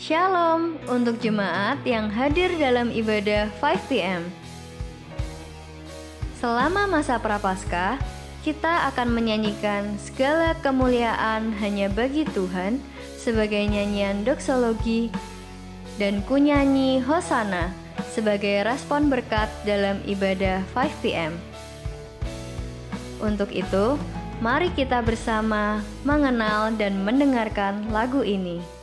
Shalom untuk jemaat yang hadir dalam ibadah 5 PM. Selama masa prapaskah, kita akan menyanyikan segala kemuliaan hanya bagi Tuhan sebagai nyanyian doksologi dan kunyanyi Hosana sebagai respon berkat dalam ibadah 5 PM. Untuk itu, mari kita bersama mengenal dan mendengarkan lagu ini.